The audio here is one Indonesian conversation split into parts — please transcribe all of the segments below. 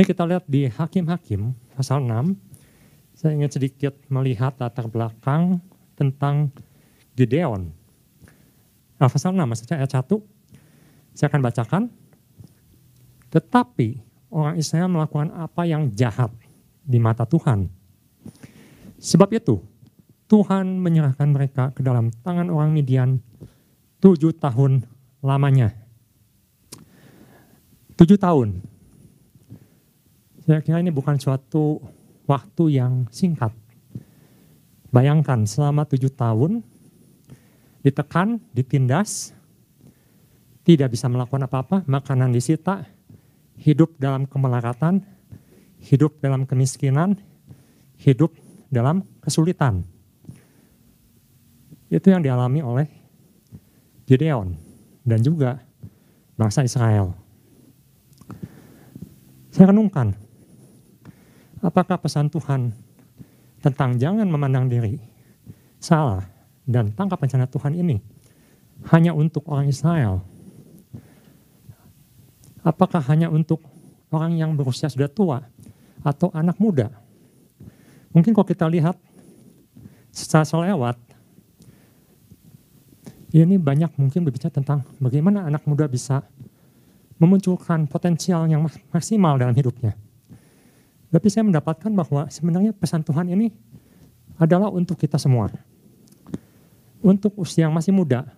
Ini kita lihat di Hakim-Hakim pasal 6. Saya ingin sedikit melihat latar belakang tentang Gideon. Nah, pasal 6 maksudnya ayat 1. Saya akan bacakan. Tetapi orang Israel melakukan apa yang jahat di mata Tuhan. Sebab itu Tuhan menyerahkan mereka ke dalam tangan orang Midian tujuh tahun lamanya. Tujuh tahun. Kira ini bukan suatu waktu yang singkat. Bayangkan selama tujuh tahun ditekan, ditindas, tidak bisa melakukan apa-apa, makanan disita, hidup dalam kemelaratan, hidup dalam kemiskinan, hidup dalam kesulitan. Itu yang dialami oleh Gideon dan juga bangsa Israel. Saya renungkan, apakah pesan Tuhan tentang jangan memandang diri salah dan tangkap rencana Tuhan ini hanya untuk orang Israel? Apakah hanya untuk orang yang berusia sudah tua atau anak muda? Mungkin kalau kita lihat secara selewat, ini banyak mungkin berbicara tentang bagaimana anak muda bisa memunculkan potensial yang maksimal dalam hidupnya. Tapi saya mendapatkan bahwa sebenarnya pesan Tuhan ini adalah untuk kita semua. Untuk usia yang masih muda,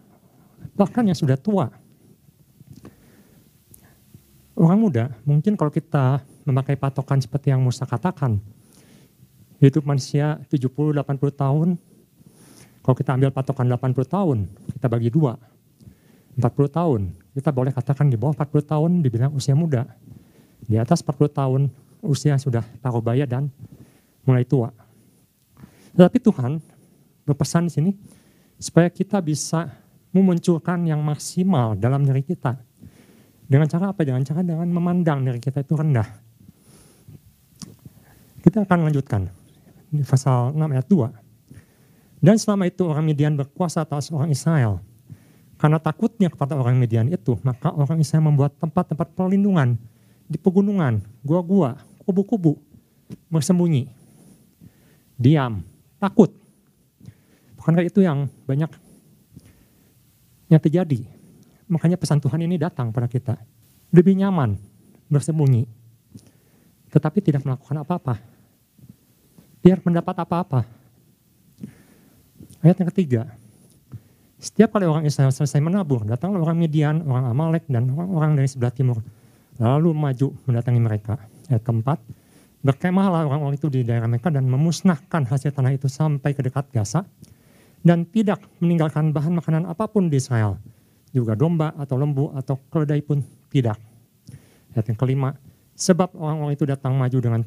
bahkan yang sudah tua. Orang muda, mungkin kalau kita memakai patokan seperti yang Musa katakan, hidup manusia 70-80 tahun, kalau kita ambil patokan 80 tahun, kita bagi dua. 40 tahun, kita boleh katakan di bawah 40 tahun dibilang usia muda. Di atas 40 tahun usia sudah taruh baya dan mulai tua. Tetapi Tuhan berpesan di sini supaya kita bisa memunculkan yang maksimal dalam diri kita. Dengan cara apa? Dengan cara dengan memandang diri kita itu rendah. Kita akan lanjutkan di pasal 6 ayat 2. Dan selama itu orang Midian berkuasa atas orang Israel. Karena takutnya kepada orang Midian itu, maka orang Israel membuat tempat-tempat perlindungan di pegunungan, gua-gua, kubu-kubu, bersembunyi, diam, takut. Bukankah itu yang banyak yang terjadi? Makanya pesan Tuhan ini datang pada kita. Lebih nyaman bersembunyi, tetapi tidak melakukan apa-apa. Biar mendapat apa-apa, Ayat yang ketiga, setiap kali orang Israel selesai menabur, datanglah orang Midian, orang Amalek, dan orang-orang dari sebelah timur. Lalu maju mendatangi mereka. Ayat keempat, berkemahlah orang-orang itu di daerah mereka dan memusnahkan hasil tanah itu sampai ke dekat Gaza dan tidak meninggalkan bahan makanan apa pun di Israel. Juga domba atau lembu atau keledai pun tidak. Ayat yang kelima, sebab orang-orang itu datang maju dengan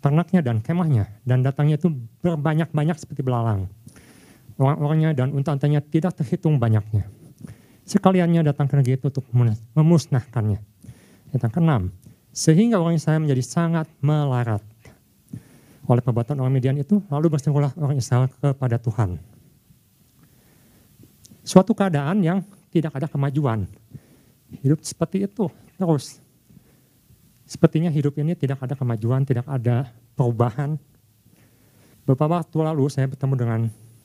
ternaknya dan kemahnya dan datangnya itu berbanyak-banyak seperti belalang orang-orangnya dan unta-untanya tidak terhitung banyaknya. Sekaliannya datang ke negeri itu untuk memusnahkannya. Yang keenam, sehingga orang Israel menjadi sangat melarat oleh perbuatan orang Midian itu, lalu berserulah orang Israel kepada Tuhan. Suatu keadaan yang tidak ada kemajuan. Hidup seperti itu terus. Sepertinya hidup ini tidak ada kemajuan, tidak ada perubahan. Beberapa waktu lalu saya bertemu dengan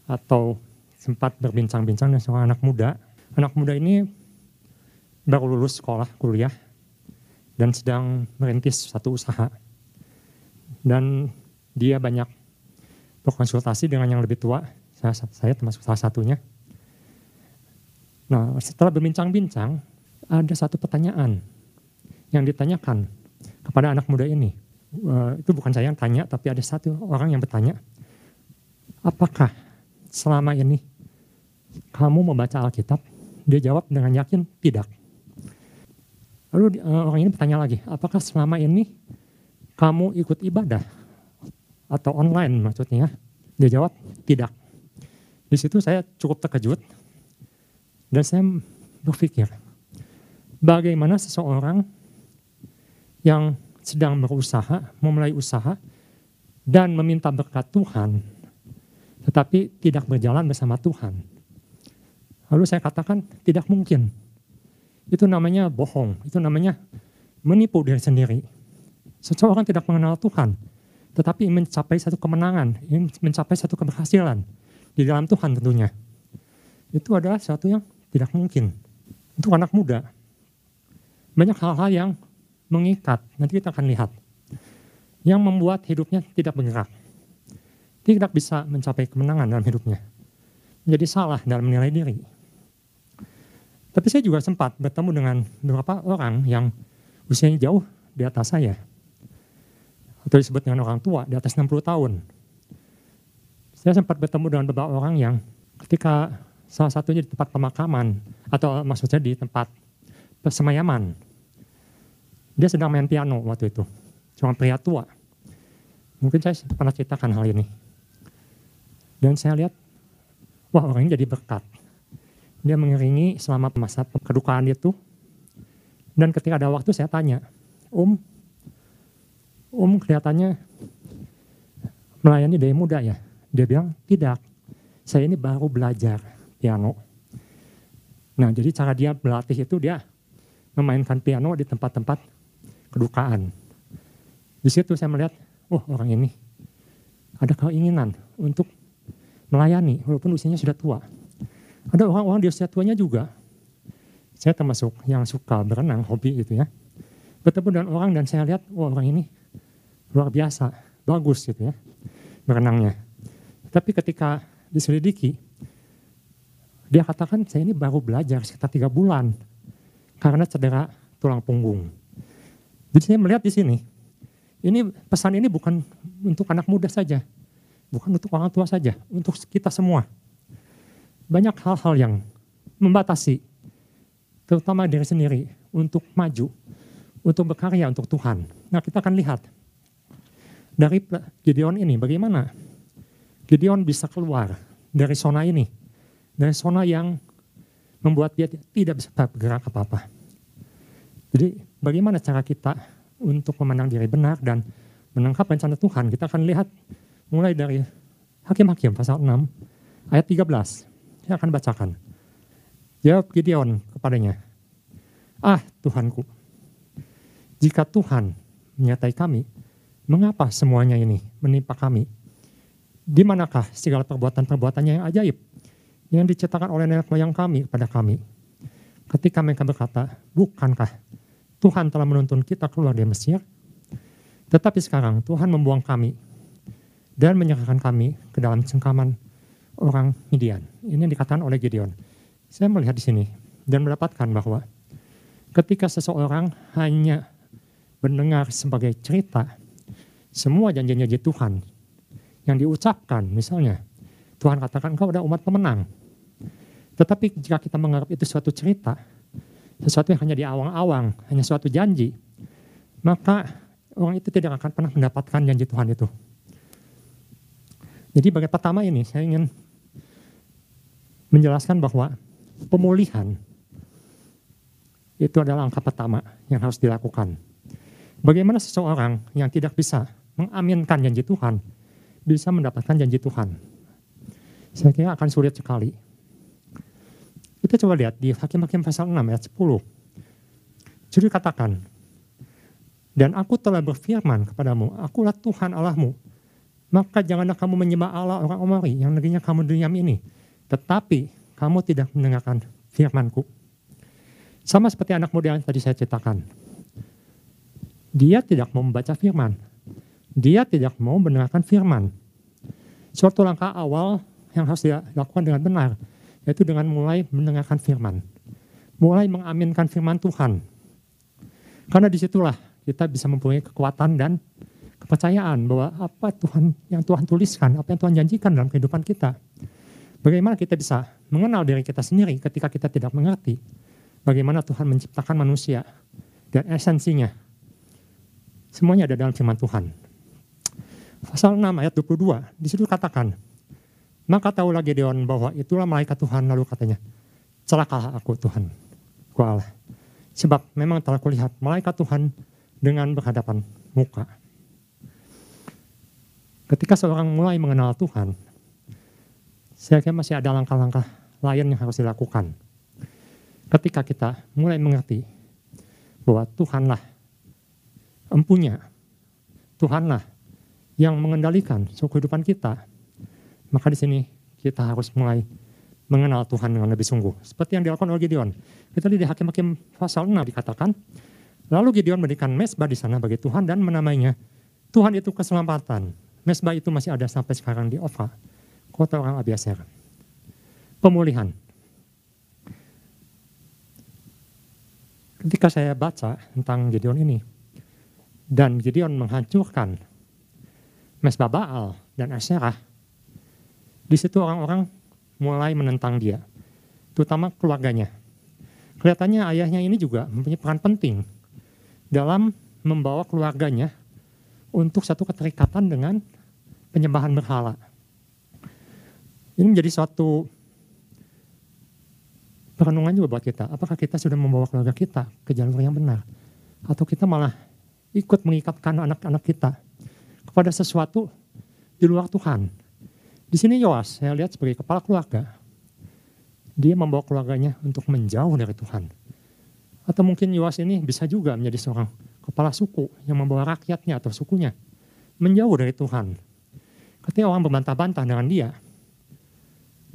atau sempat berbincang-bincang dengan seorang anak muda. Anak muda ini baru lulus sekolah, kuliah, dan sedang merintis satu usaha. Dan dia banyak berkonsultasi dengan yang lebih tua, saya, saya termasuk salah satunya. Nah, setelah berbincang-bincang, ada satu pertanyaan yang ditanyakan kepada anak muda ini. Uh, itu bukan saya yang tanya, tapi ada satu orang yang bertanya, apakah selama ini kamu membaca Alkitab? Dia jawab dengan yakin tidak. Lalu uh, orang ini bertanya lagi, apakah selama ini kamu ikut ibadah atau online maksudnya? Dia jawab tidak. Di situ saya cukup terkejut dan saya berpikir, bagaimana seseorang yang sedang berusaha, memulai usaha, dan meminta berkat Tuhan, tetapi tidak berjalan bersama Tuhan. Lalu saya katakan tidak mungkin. Itu namanya bohong, itu namanya menipu diri sendiri. Seseorang tidak mengenal Tuhan, tetapi mencapai satu kemenangan, mencapai satu keberhasilan di dalam Tuhan tentunya. Itu adalah sesuatu yang tidak mungkin. Untuk anak muda, banyak hal-hal yang mengikat, nanti kita akan lihat, yang membuat hidupnya tidak bergerak. Tidak bisa mencapai kemenangan dalam hidupnya. Menjadi salah dalam menilai diri. Tapi saya juga sempat bertemu dengan beberapa orang yang usianya jauh di atas saya. Atau disebut dengan orang tua, di atas 60 tahun. Saya sempat bertemu dengan beberapa orang yang ketika salah satunya di tempat pemakaman, atau maksudnya di tempat persemayaman, dia sedang main piano waktu itu. Cuma pria tua. Mungkin saya pernah ceritakan hal ini. Dan saya lihat, wah orang ini jadi berkat. Dia mengiringi selama masa kedukaan itu. Dan ketika ada waktu saya tanya, Om, Om kelihatannya melayani dari muda ya? Dia bilang, tidak, saya ini baru belajar piano. Nah jadi cara dia berlatih itu dia memainkan piano di tempat-tempat kedukaan. Di situ saya melihat, oh orang ini ada keinginan untuk melayani walaupun usianya sudah tua. Ada orang-orang di usia tuanya juga. Saya termasuk yang suka berenang, hobi gitu ya. Bertemu dengan orang dan saya lihat, wah orang ini luar biasa, bagus gitu ya berenangnya. Tapi ketika diselidiki, dia katakan saya ini baru belajar sekitar tiga bulan karena cedera tulang punggung. Jadi saya melihat di sini, ini pesan ini bukan untuk anak muda saja, bukan untuk orang tua saja, untuk kita semua. Banyak hal-hal yang membatasi, terutama diri sendiri, untuk maju, untuk berkarya untuk Tuhan. Nah kita akan lihat dari Gideon ini bagaimana Gideon bisa keluar dari zona ini, dari zona yang membuat dia tidak bisa bergerak apa-apa. Jadi bagaimana cara kita untuk memandang diri benar dan menangkap rencana Tuhan. Kita akan lihat mulai dari Hakim-Hakim pasal 6 ayat 13. Saya akan bacakan. Jawab Gideon kepadanya, Ah Tuhanku, jika Tuhan menyertai kami, mengapa semuanya ini menimpa kami? Di manakah segala perbuatan-perbuatannya yang ajaib yang diceritakan oleh nenek moyang kami kepada kami? Ketika mereka berkata, bukankah Tuhan telah menuntun kita keluar dari Mesir. Tetapi sekarang Tuhan membuang kami dan menyerahkan kami ke dalam cengkaman orang Midian. Ini yang dikatakan oleh Gideon. Saya melihat di sini dan mendapatkan bahwa ketika seseorang hanya mendengar sebagai cerita semua janji-janji Tuhan yang diucapkan misalnya Tuhan katakan kau ada umat pemenang. Tetapi jika kita menganggap itu suatu cerita, sesuatu yang hanya di awang-awang, hanya suatu janji, maka orang itu tidak akan pernah mendapatkan janji Tuhan itu. Jadi bagi pertama ini saya ingin menjelaskan bahwa pemulihan itu adalah langkah pertama yang harus dilakukan. Bagaimana seseorang yang tidak bisa mengaminkan janji Tuhan bisa mendapatkan janji Tuhan? Saya kira akan sulit sekali. Kita coba lihat di Hakim-Hakim pasal 6 ayat 10. Jadi katakan, dan aku telah berfirman kepadamu, akulah Tuhan Allahmu. Maka janganlah kamu menyembah Allah orang Omari yang negerinya kamu diam ini. Tetapi kamu tidak mendengarkan firmanku. Sama seperti anak muda yang tadi saya ceritakan. Dia tidak mau membaca firman. Dia tidak mau mendengarkan firman. Suatu langkah awal yang harus dilakukan dengan benar yaitu dengan mulai mendengarkan firman. Mulai mengaminkan firman Tuhan. Karena di situlah kita bisa mempunyai kekuatan dan kepercayaan bahwa apa Tuhan yang Tuhan tuliskan, apa yang Tuhan janjikan dalam kehidupan kita. Bagaimana kita bisa mengenal diri kita sendiri ketika kita tidak mengerti bagaimana Tuhan menciptakan manusia dan esensinya. Semuanya ada dalam firman Tuhan. Pasal 6 ayat 22, di situ katakan, maka tahulah Gideon bahwa itulah malaikat Tuhan lalu katanya, celakalah aku Tuhan, ku Allah. Sebab memang telah kulihat malaikat Tuhan dengan berhadapan muka. Ketika seorang mulai mengenal Tuhan, saya kira masih ada langkah-langkah lain yang harus dilakukan. Ketika kita mulai mengerti bahwa Tuhanlah empunya Tuhanlah yang mengendalikan suku kehidupan kita, maka di sini kita harus mulai mengenal Tuhan dengan lebih sungguh. Seperti yang dilakukan oleh Gideon. Kita lihat di Hakim-Hakim pasal 6 dikatakan, lalu Gideon memberikan mesbah di sana bagi Tuhan dan menamainya Tuhan itu keselamatan. Mesbah itu masih ada sampai sekarang di Ofra, kota orang Abiaser. Pemulihan. Ketika saya baca tentang Gideon ini, dan Gideon menghancurkan mesbah Baal dan Asyerah, di situ orang-orang mulai menentang dia, terutama keluarganya. Kelihatannya ayahnya ini juga mempunyai peran penting dalam membawa keluarganya untuk satu keterikatan dengan penyembahan berhala. Ini menjadi suatu perenungan juga buat kita. Apakah kita sudah membawa keluarga kita ke jalur yang benar? Atau kita malah ikut mengikatkan anak-anak kita kepada sesuatu di luar Tuhan di sini Yoas, saya lihat sebagai kepala keluarga, dia membawa keluarganya untuk menjauh dari Tuhan. Atau mungkin Yoas ini bisa juga menjadi seorang kepala suku yang membawa rakyatnya atau sukunya menjauh dari Tuhan. Ketika orang berbantah-bantah dengan dia,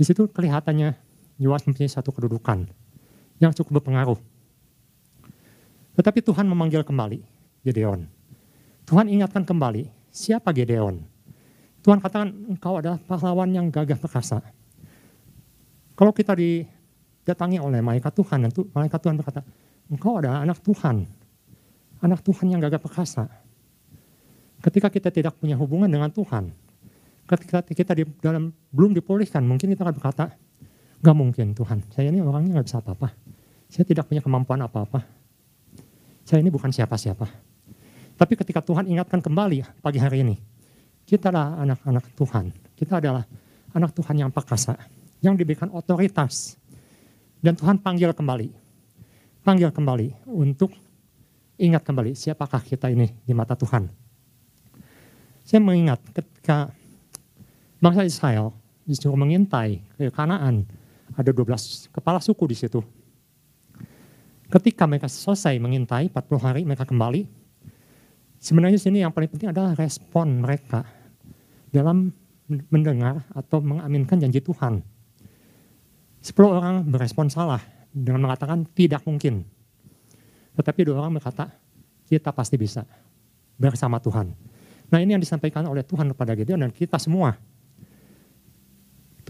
di situ kelihatannya Yoas mempunyai satu kedudukan yang cukup berpengaruh. Tetapi Tuhan memanggil kembali Gedeon. Tuhan ingatkan kembali siapa Gedeon. Tuhan katakan engkau adalah pahlawan yang gagah perkasa. Kalau kita didatangi oleh malaikat Tuhan, dan malaikat Tuhan berkata, engkau adalah anak Tuhan. Anak Tuhan yang gagah perkasa. Ketika kita tidak punya hubungan dengan Tuhan, ketika kita di dalam belum dipulihkan, mungkin kita akan berkata, gak mungkin Tuhan, saya ini orangnya gak bisa apa-apa. Saya tidak punya kemampuan apa-apa. Saya ini bukan siapa-siapa. Tapi ketika Tuhan ingatkan kembali pagi hari ini, kita adalah anak-anak Tuhan. Kita adalah anak Tuhan yang perkasa, yang diberikan otoritas. Dan Tuhan panggil kembali. Panggil kembali untuk ingat kembali siapakah kita ini di mata Tuhan. Saya mengingat ketika bangsa Israel disuruh mengintai ke Kanaan, ada 12 kepala suku di situ. Ketika mereka selesai mengintai 40 hari mereka kembali, sebenarnya sini yang paling penting adalah respon mereka dalam mendengar atau mengaminkan janji Tuhan. Sepuluh orang berespon salah dengan mengatakan tidak mungkin. Tetapi dua orang berkata, kita pasti bisa bersama Tuhan. Nah ini yang disampaikan oleh Tuhan kepada Gideon dan kita semua.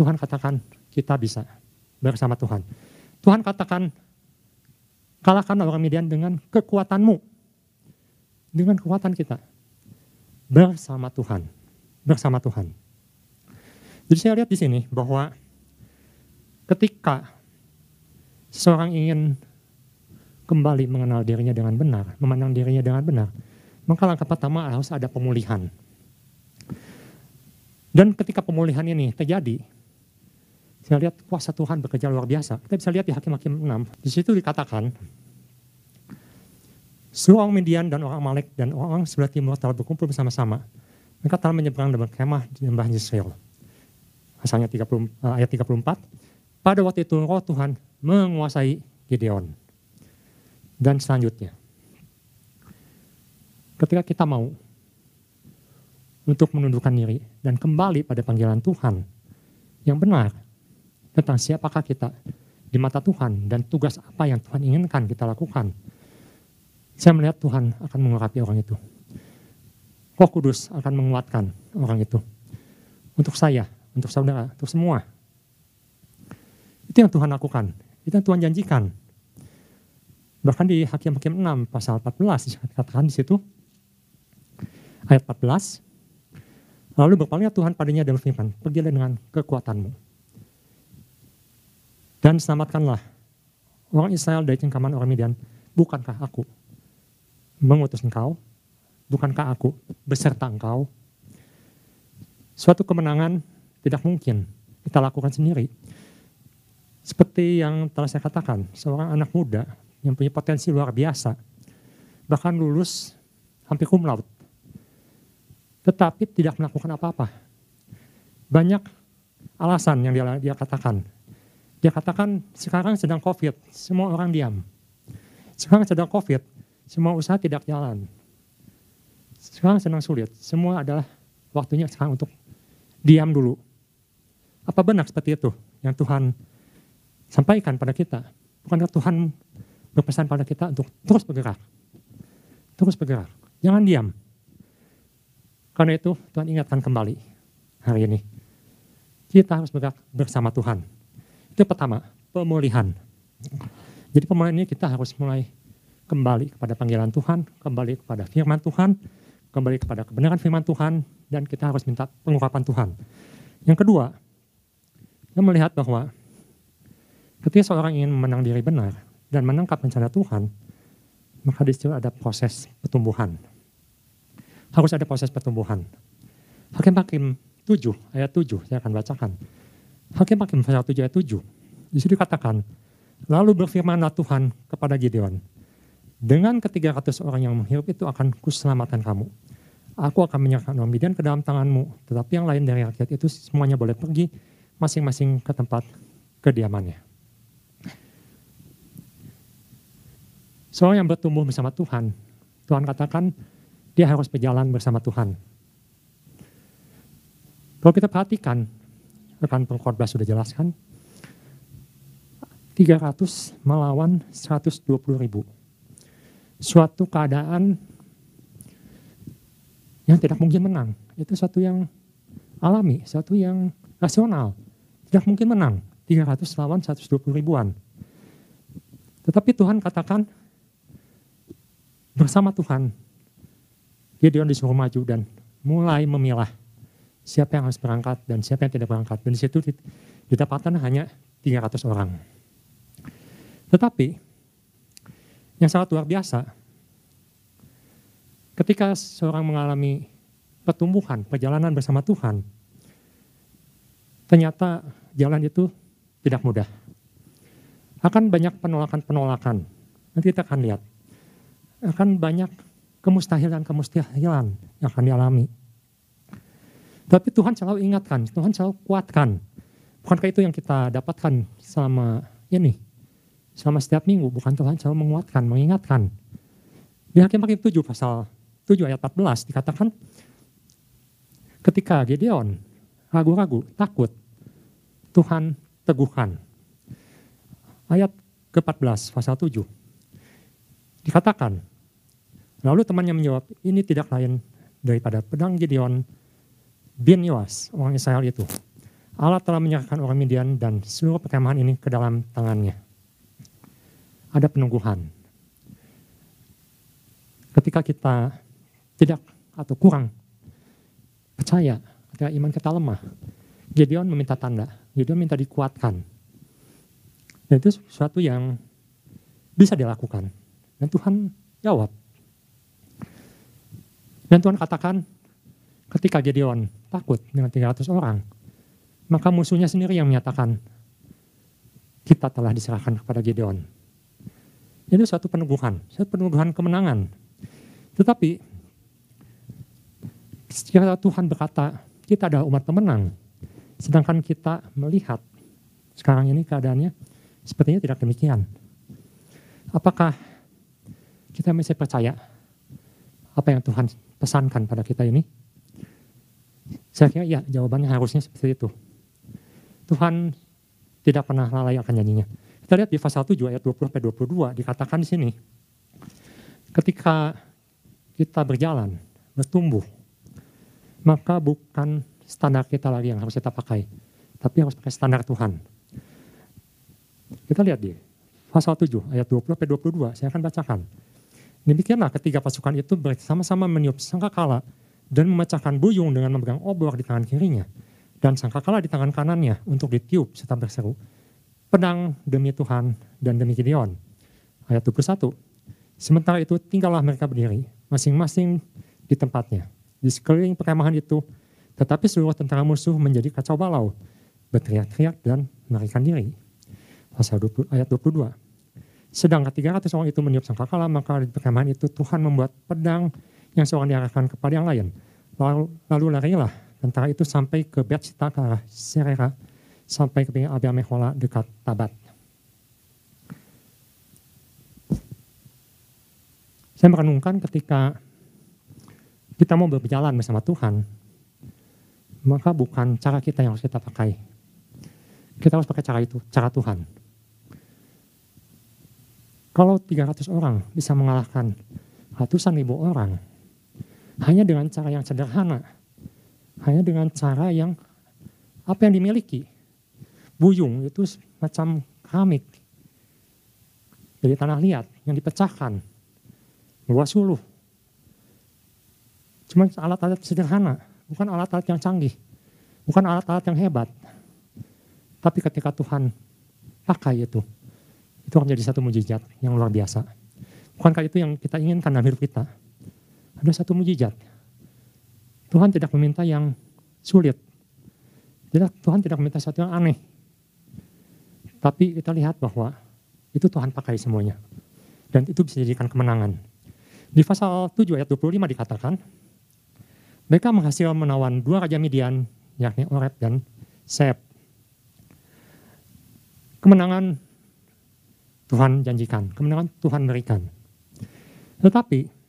Tuhan katakan kita bisa bersama Tuhan. Tuhan katakan kalahkan orang Midian dengan kekuatanmu. Dengan kekuatan kita. Bersama Tuhan bersama Tuhan. Jadi saya lihat di sini bahwa ketika seseorang ingin kembali mengenal dirinya dengan benar, memandang dirinya dengan benar, maka langkah pertama harus ada pemulihan. Dan ketika pemulihan ini terjadi, saya lihat kuasa Tuhan bekerja luar biasa. Kita bisa lihat di Hakim-Hakim 6. Di situ dikatakan, seluruh orang Midian dan orang Malek dan orang sebelah timur telah berkumpul bersama-sama mereka telah menyeberang dan berkemah di lembah Yisrael. Asalnya 30, uh, ayat 34. Pada waktu itu roh Tuhan menguasai Gideon. Dan selanjutnya, ketika kita mau untuk menundukkan diri dan kembali pada panggilan Tuhan yang benar tentang siapakah kita di mata Tuhan dan tugas apa yang Tuhan inginkan kita lakukan, saya melihat Tuhan akan mengurapi orang itu. Roh Kudus akan menguatkan orang itu. Untuk saya, untuk saudara, untuk semua. Itu yang Tuhan lakukan. Itu yang Tuhan janjikan. Bahkan di Hakim-Hakim 6 pasal 14 dikatakan di situ ayat 14 Lalu berpalinglah Tuhan padanya dan berfirman, pergilah dengan kekuatanmu. Dan selamatkanlah orang Israel dari cengkaman orang Midian. Bukankah aku mengutus engkau bukankah aku beserta engkau? Suatu kemenangan tidak mungkin kita lakukan sendiri. Seperti yang telah saya katakan, seorang anak muda yang punya potensi luar biasa, bahkan lulus hampir cum laude, tetapi tidak melakukan apa-apa. Banyak alasan yang dia, dia katakan. Dia katakan sekarang sedang COVID, semua orang diam. Sekarang sedang COVID, semua usaha tidak jalan Sekarang senang sulit. Semua adalah waktunya sekarang untuk diam dulu. Apa benar seperti itu yang Tuhan sampaikan pada kita? Bukankah Tuhan berpesan pada kita untuk terus bergerak? Terus bergerak. Jangan diam. Karena itu Tuhan ingatkan kembali hari ini. Kita harus bergerak bersama Tuhan. Itu pertama, pemulihan. Jadi pemulihan ini kita harus mulai kembali kepada panggilan Tuhan, kembali kepada firman Tuhan, kembali kepada kebenaran firman Tuhan, dan kita harus minta pengungkapan Tuhan. Yang kedua, kita melihat bahwa ketika seorang ingin menang diri benar dan menangkap rencana Tuhan, maka di situ ada proses pertumbuhan. Harus ada proses pertumbuhan. Hakim-hakim 7, ayat 7, saya akan bacakan. Hakim-hakim pasal 7 ayat 7. Di situ dikatakan, lalu berfirmanlah Tuhan kepada Gideon, dengan ketiga ratus orang yang menghirup itu akan kuselamatkan kamu. Aku akan menyerahkan orang Midian ke dalam tanganmu, tetapi yang lain dari rakyat itu semuanya boleh pergi masing-masing ke tempat kediamannya. Seorang yang bertumbuh bersama Tuhan, Tuhan katakan dia harus berjalan bersama Tuhan. Kalau kita perhatikan, rekan pengkhotbah sudah jelaskan, 300 melawan 120 ribu suatu keadaan yang tidak mungkin menang. Itu satu yang alami, satu yang rasional. Tidak mungkin menang. 300 lawan 120 ribuan. Tetapi Tuhan katakan, bersama Tuhan, Gideon disuruh maju dan mulai memilah siapa yang harus berangkat dan siapa yang tidak berangkat. Dan di situ didapatkan hanya 300 orang. Tetapi yang sangat luar biasa. Ketika seorang mengalami pertumbuhan, perjalanan bersama Tuhan, ternyata jalan itu tidak mudah. Akan banyak penolakan-penolakan. Nanti kita akan lihat. Akan banyak kemustahilan-kemustahilan yang akan dialami. Tapi Tuhan selalu ingatkan, Tuhan selalu kuatkan. Bukankah itu yang kita dapatkan selama ini? selama setiap minggu, bukan Tuhan selalu menguatkan, mengingatkan. Di Hakim-Hakim 7 pasal 7 ayat 14 dikatakan ketika Gideon ragu-ragu, takut, Tuhan teguhkan. Ayat ke-14 pasal 7 dikatakan, lalu temannya menjawab, ini tidak lain daripada pedang Gideon bin Yoas, orang Israel itu. Allah telah menyerahkan orang Midian dan seluruh perkemahan ini ke dalam tangannya ada penungguhan. Ketika kita tidak atau kurang percaya, ketika iman kita lemah, Gideon meminta tanda, Gideon minta dikuatkan. Dan itu sesuatu yang bisa dilakukan. Dan Tuhan jawab. Dan Tuhan katakan, ketika Gideon takut dengan 300 orang, maka musuhnya sendiri yang menyatakan, kita telah diserahkan kepada Gideon itu suatu peneguhan, suatu peneguhan kemenangan. Tetapi jika Tuhan berkata kita adalah umat pemenang, sedangkan kita melihat sekarang ini keadaannya sepertinya tidak demikian. Apakah kita masih percaya apa yang Tuhan pesankan pada kita ini? Saya kira ya jawabannya harusnya seperti itu. Tuhan tidak pernah lalai akan janjinya. Kita lihat di pasal 7 ayat 20 sampai 22 dikatakan di sini. Ketika kita berjalan, bertumbuh, maka bukan standar kita lagi yang harus kita pakai, tapi harus pakai standar Tuhan. Kita lihat di pasal 7 ayat 20 sampai 22, saya akan bacakan. Demikianlah ketiga pasukan itu bersama-sama meniup sangkakala dan memecahkan buyung dengan memegang obor di tangan kirinya dan sangkakala di tangan kanannya untuk ditiup serta berseru pedang demi Tuhan dan demi Gideon. Ayat 21. Sementara itu tinggallah mereka berdiri, masing-masing di tempatnya. Di sekeliling perkemahan itu, tetapi seluruh tentara musuh menjadi kacau balau, berteriak-teriak dan melarikan diri. Pasal 20, ayat 22. Sedang ketiga ratus orang itu meniup sangkakala, maka di perkemahan itu Tuhan membuat pedang yang seorang diarahkan kepada yang lain. Lalu, lalu larilah tentara itu sampai ke Betsita ke arah Serera sampai ke pinggir Abia Mehola dekat Tabat. Saya merenungkan ketika kita mau berjalan bersama Tuhan, maka bukan cara kita yang harus kita pakai. Kita harus pakai cara itu, cara Tuhan. Kalau 300 orang bisa mengalahkan ratusan ribu orang, hanya dengan cara yang sederhana, hanya dengan cara yang apa yang dimiliki. Buyung itu macam keramik dari tanah liat yang dipecahkan, luas suluh. Cuma alat-alat sederhana, bukan alat-alat yang canggih, bukan alat-alat yang hebat. Tapi ketika Tuhan pakai itu, itu akan menjadi satu mujizat yang luar biasa. Bukankah itu yang kita inginkan dalam hidup kita? Ada satu mujizat. Tuhan tidak meminta yang sulit. Tidak, Tuhan tidak meminta sesuatu yang aneh. Tapi kita lihat bahwa itu Tuhan pakai semuanya. Dan itu bisa dijadikan kemenangan. Di pasal 7 ayat 25 dikatakan, mereka menghasil menawan dua raja Midian, yakni Oreb dan Seb. Kemenangan Tuhan janjikan, kemenangan Tuhan berikan. Tetapi,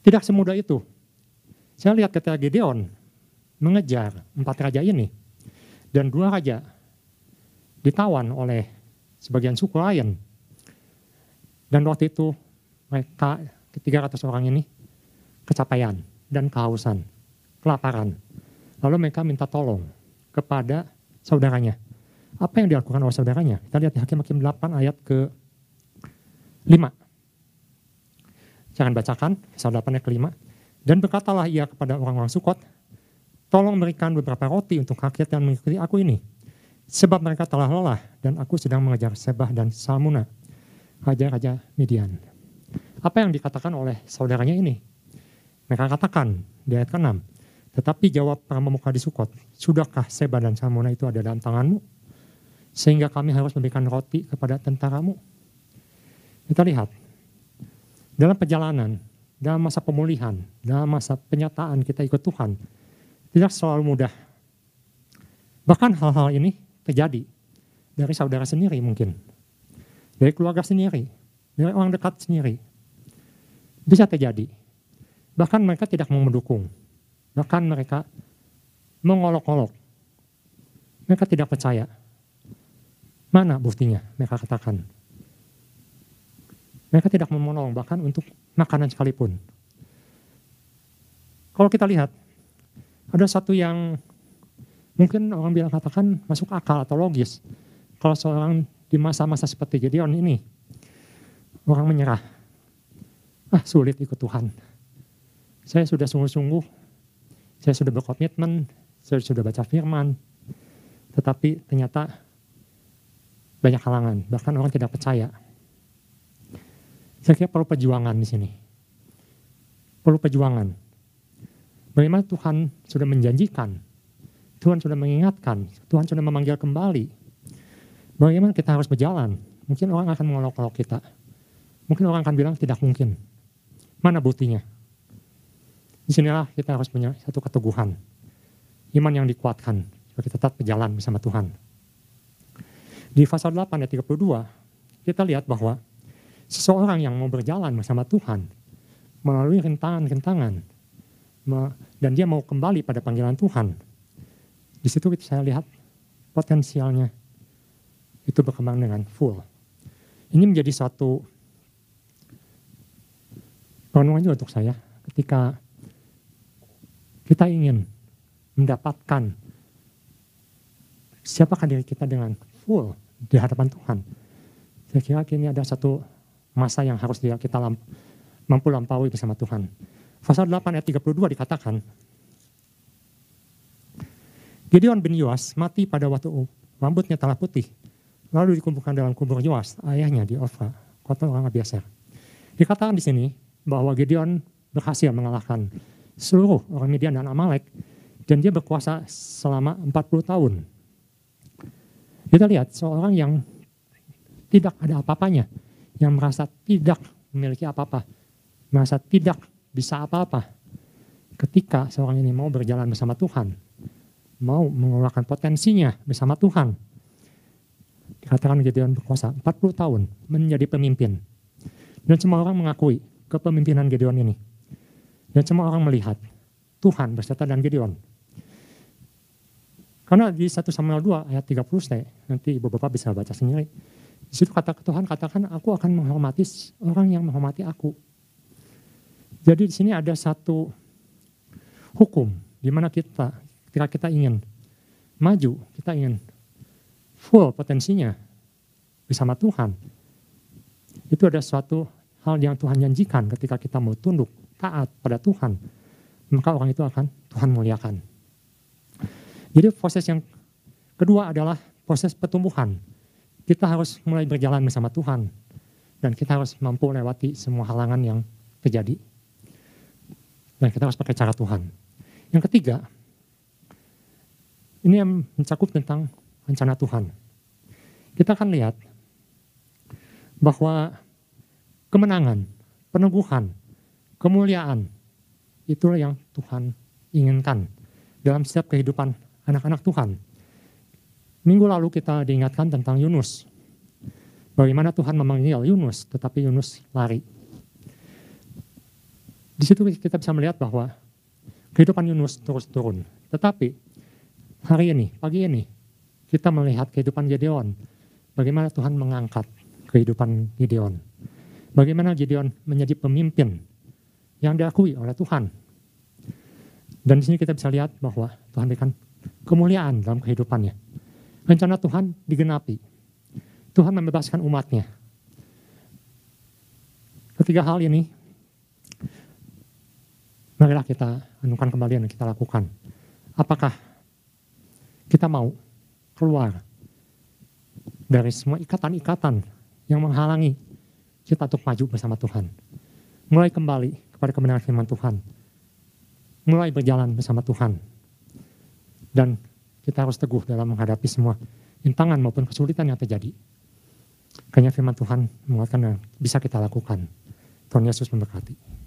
tidak semudah itu. Saya lihat ketika Gideon mengejar empat raja ini, dan dua raja ditawan oleh sebagian suku lain. Dan waktu itu mereka ketiga ratus orang ini kecapaian dan kehausan, kelaparan. Lalu mereka minta tolong kepada saudaranya. Apa yang dilakukan oleh saudaranya? Kita lihat di Hakim-Hakim 8 ayat ke 5. Jangan bacakan, pasal 8 ayat ke 5. Dan berkatalah ia kepada orang-orang Sukot, tolong berikan beberapa roti untuk rakyat yang mengikuti aku ini Sebab mereka telah lelah dan aku sedang mengejar Sebah dan Salmuna, raja-raja Midian. Apa yang dikatakan oleh saudaranya ini? Mereka katakan di ayat ke-6, tetapi jawab pemuka di Sukot, sudahkah Sebah dan Salmuna itu ada dalam tanganmu? Sehingga kami harus memberikan roti kepada tentaramu. Kita lihat, dalam perjalanan, dalam masa pemulihan, dalam masa penyataan kita ikut Tuhan, tidak selalu mudah. Bahkan hal-hal ini terjadi dari saudara sendiri mungkin, dari keluarga sendiri, dari orang dekat sendiri. Bisa terjadi. Bahkan mereka tidak mau mendukung. Bahkan mereka mengolok-olok. Mereka tidak percaya. Mana buktinya? Mereka katakan. Mereka tidak mau menolong bahkan untuk makanan sekalipun. Kalau kita lihat, ada satu yang Mungkin orang bilang katakan masuk akal atau logis. Kalau seorang di masa-masa seperti Gideon ini, orang menyerah. Ah sulit ikut Tuhan. Saya sudah sungguh-sungguh, saya sudah berkomitmen, saya sudah baca firman, tetapi ternyata banyak halangan, bahkan orang tidak percaya. Saya kira perlu perjuangan di sini. Perlu perjuangan. Bagaimana Tuhan sudah menjanjikan Tuhan sudah mengingatkan, Tuhan sudah memanggil kembali. Bagaimana kita harus berjalan? Mungkin orang akan mengolok-olok kita. Mungkin orang akan bilang tidak mungkin. Mana buktinya? Di sinilah kita harus punya satu keteguhan. Iman yang dikuatkan. Kita tetap berjalan bersama Tuhan. Di pasal 8 ayat 32, kita lihat bahwa seseorang yang mau berjalan bersama Tuhan melalui rintangan-rintangan dan dia mau kembali pada panggilan Tuhan, di situ saya lihat potensialnya itu berkembang dengan full. Ini menjadi suatu renungan juga untuk saya ketika kita ingin mendapatkan siapakah diri kita dengan full di hadapan Tuhan. Saya kira ini ada satu masa yang harus kita mampu lampaui bersama Tuhan. Pasal 8 ayat 32 dikatakan, Gideon bin Yoas mati pada waktu rambutnya telah putih. Lalu dikumpulkan dalam kubur Yoas, ayahnya di Ofra, kota orang Abiasar. Dikatakan di sini bahwa Gideon berhasil mengalahkan seluruh orang Midian dan Amalek dan dia berkuasa selama 40 tahun. Kita lihat seorang yang tidak ada apa-apanya, yang merasa tidak memiliki apa-apa, merasa tidak bisa apa-apa. Ketika seorang ini mau berjalan bersama Tuhan, mau mengeluarkan potensinya bersama Tuhan. Dikatakan Gideon berkuasa 40 tahun menjadi pemimpin. Dan semua orang mengakui kepemimpinan Gideon ini. Dan semua orang melihat Tuhan berserta dan Gideon. Karena di 1 Samuel 2 ayat 30 saya, nanti ibu bapak bisa baca sendiri. Di situ kata Tuhan katakan aku akan menghormati orang yang menghormati aku. Jadi di sini ada satu hukum di mana kita ketika kita ingin maju, kita ingin full potensinya bersama Tuhan. Itu ada suatu hal yang Tuhan janjikan ketika kita mau tunduk, taat pada Tuhan. Maka orang itu akan Tuhan muliakan. Jadi proses yang kedua adalah proses pertumbuhan. Kita harus mulai berjalan bersama Tuhan. Dan kita harus mampu lewati semua halangan yang terjadi. Dan kita harus pakai cara Tuhan. Yang ketiga, ini yang mencakup tentang rencana Tuhan. Kita akan lihat bahwa kemenangan, peneguhan, kemuliaan, itulah yang Tuhan inginkan dalam setiap kehidupan anak-anak Tuhan. Minggu lalu kita diingatkan tentang Yunus. Bagaimana Tuhan memanggil Yunus, tetapi Yunus lari. Di situ kita bisa melihat bahwa kehidupan Yunus terus turun. Tetapi hari ini, pagi ini, kita melihat kehidupan Gideon. Bagaimana Tuhan mengangkat kehidupan Gideon. Bagaimana Gideon menjadi pemimpin yang diakui oleh Tuhan. Dan di sini kita bisa lihat bahwa Tuhan berikan kemuliaan dalam kehidupannya. Rencana Tuhan digenapi. Tuhan membebaskan umatnya. Ketiga hal ini, marilah kita anukan kembali yang kita lakukan. Apakah kita mau keluar dari semua ikatan-ikatan yang menghalangi kita untuk maju bersama Tuhan. Mulai kembali kepada kebenaran firman Tuhan. Mulai berjalan bersama Tuhan dan kita harus teguh dalam menghadapi semua rintangan maupun kesulitan yang terjadi. Kayaknya firman Tuhan menguatkan yang bisa kita lakukan. Tuhan Yesus memberkati.